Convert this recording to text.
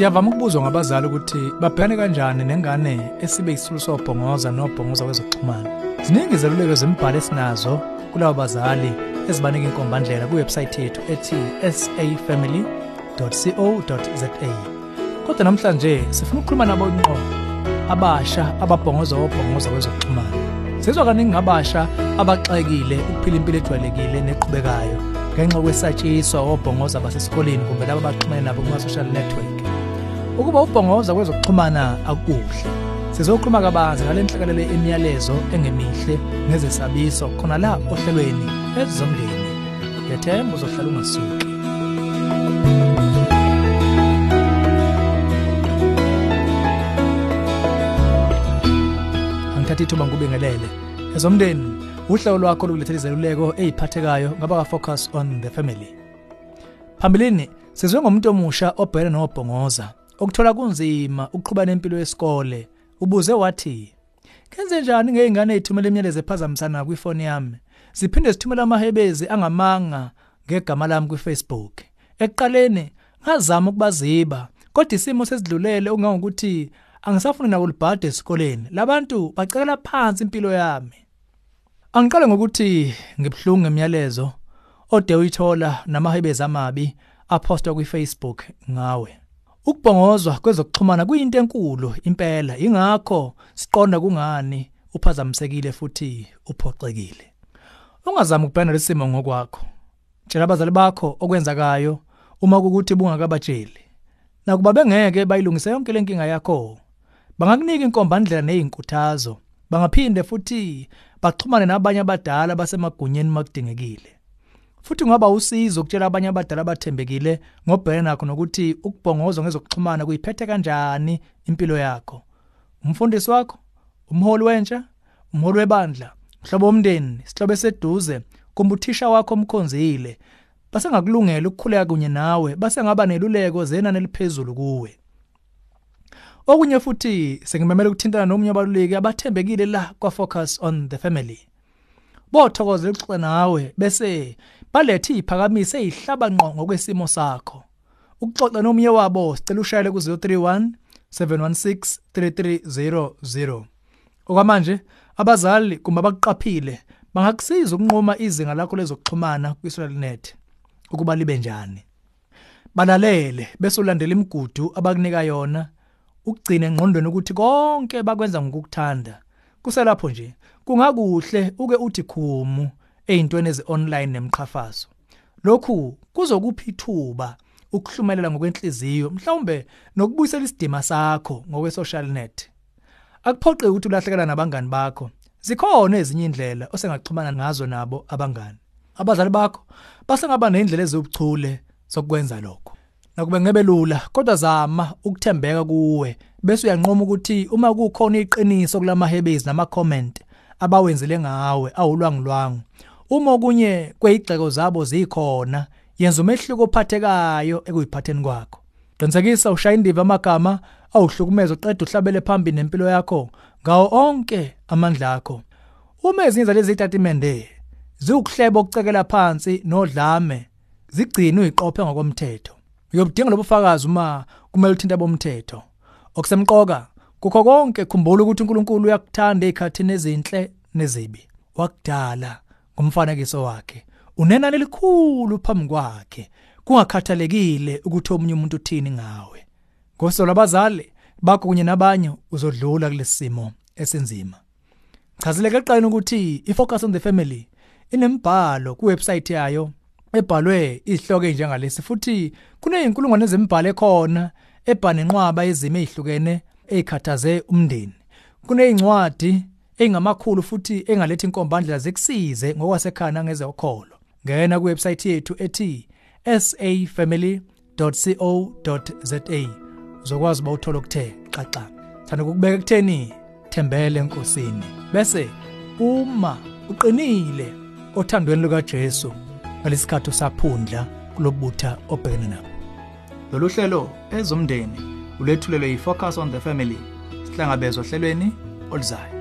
Siyavama ukubuzwa ngabazali ukuthi babhekane kanjani nengane esibe isisulu sobhongoza nobhongoza kwezokuxhumana. Ziningi izeluleko zembhalo esinazo kulabo bazali ezibanika inkombandlela kuwebsite yethu ethi safamily.co.za. Kodwa namhlanje sifuna ukukhuluma nabo inqo abasha ababhongoza obhongoza kwezokuxhumana. Sizwa kaningi ngabasha abaxekile ukuphila impilo ejwayelekile neqhubekayo ngenxa kwesatshiswa obhongoza basesikoleni kumbe labo abaxhumene nabo kuma social network. Ukuba ubhongoza kwezokuxhumana akuhle. Sizokhuluma kabanzi ngale nhlekelele emiyalezo engemihle nezesabiso khona la ohlelweni ezomndeni. Ngethemba uzohlala ungasuki. Angithatha ithuba ngubingelele. Ezomndeni uhlelo lwakho lokulethela izeluleko eziphathekayo ngaba ka focus on the family. Phambilini sizwe ngomuntu omusha obhekene nobhongoza okuthola kunzima ukuqhubana nempilo yesikole. Ubuze wathi kenze njani ngeingane ezithumela imiyalezo ephazamisana kwifoni yami? Ziphinde zithumela amahebezi angamanga ngegama lami kwiFacebook. Ekuqaleni ngazama ukubaziba kodwa isimo sesidlulele ungangokuthi angisafuni nabo libhade esikoleni. Labantu bacekela phansi impilo yami. Angiqale ngokuthi ngibhlungu ngemiyalezo ode uyithola namahebezi amabi apostwa kwiFacebook ngawe. Ukubhongozwa kwezokuxhumana kuyinto enkulu impela ingakho siqonda kungani uphazamisekile futhi uphoxekile. Ungazami ukubhena lesimo ngokwakho. Tshela abazali bakho okwenzakayo uma kukuthi bungakabatsheli. Nakuba bengeke bayilungise yonke lenkinga yakho. Bangakunika inkombandlela nezinkuthazo. Bangaphinde futhi baxhumane nabanye abadala basemagunyeni makudingekile. Futhi ngaba usizo ukutshela abanye abadala abathembekile ngobhekene nakho nokuthi ukubhongozwa ngezokuxhumana kuyiphethe kanjani impilo yakho. Umfundisi wakho umholi wentsha umholi webandla mhlobo womndeni sihlobo seduze kumbe uthisha wakho omkhonzile. Base ngakulungela ukukhuleka kunye nawe base ngaba neluleko zenani eliphezulu kuwe. Okunye futhi sengimemela ukuthintana nomunye abaluleki abathembekile la kwa focus on the family. Bothokozela ukuxoxa nawe bese balethe iphakamise ezihlaba ngqo ngokwesimo sakho. Ukuxoxa nomunye wabo sicela ushayele ku 031 716 3300 okwamanje abazali kumbe abakuqaphile bangakusiza ukunqoma izinga lakho lezokuxhumana kwi-social net ukuba libe njani. Balalele bese ulandela imigudu abakunika yona ukugcina engqondweni ukuthi konke bakwenza ngokukuthanda. Kuselapho nje kungakuhle uke uthi khumu. Ezintweni ezi-online nemqhafazo lokhu kuzokupha ithuba ukuhlumelela ngokwenhliziyo mhlawumbe nokubuyisela isidima sakho ngokwe-social net. Akuphoqe ukuthi ulahlekela nabangani bakho. Zikhona ezinye indlela osengaxhumana ngazo nabo abangani. Abazali bakho basengaba nezindlela ezibuchule zokwenza lokho. Nakube ngebe lula kodwa zama ukuthembeka kuwe bese uyanqoma ukuthi uma kukhona iqiniso kulamahebezi nama comment abawenzele ngawe awulwangulwangu uma okunye kweyigxeko zabo zikhona yenza umehluko ophathekayo ekuyiphatheni kwakho. Qinisekisa ushaya indiva amagama awuhlukumeza uqeda uhlabele phambili nempilo yakho ngawo onke amandla akho. Uma ezinye lezi zitatimende ziwukuhleba okucekela phansi nodlame zigcine uyiqophe ngokomthetho. Uyobudinga lobufakazi uma kumele uthinte bomthetho. Okusemqoka kukho konke khumbula ukuthi uNkulunkulu uyakuthanda ezikhathini ezinhle nezibi. Wakudala ngomfanekiso wakhe unenani elikhulu phambi kwakhe kungakhathalekile ukuthi omunye umuntu uthini ngawe. Ngosola abazali bakho kunye nabanye uzodlula kulesimo esenzima chazile keqani ukuthi ifocus on the family inembhalo kuwebsite yayo ebhalwe izihloko ezinjengalesi futhi kuneyinkulungwane ezembhalo ekhona ebhane nqwaba ezimo ezihlukene ezikhathaze umndeni. Kunezincwadi engamakhulu futhi engaletha inkombandlela zekusize ngokwasekhaya ngezokholo ngena kuwebsite yethu ethi safamily.co.za uzokwazi ba uthola ukuthe xaxa. Thanda ukubeka ekutheni thembele enkosini. Bese uma uqinile othandweni luka Jesu ngalesikhathi usaphundla kulobutha obhekene nabo. Lolu hlelo ezomndeni ulethulelwe yi Focus on the Family sihlangabezwa ohlelweni oluzayo.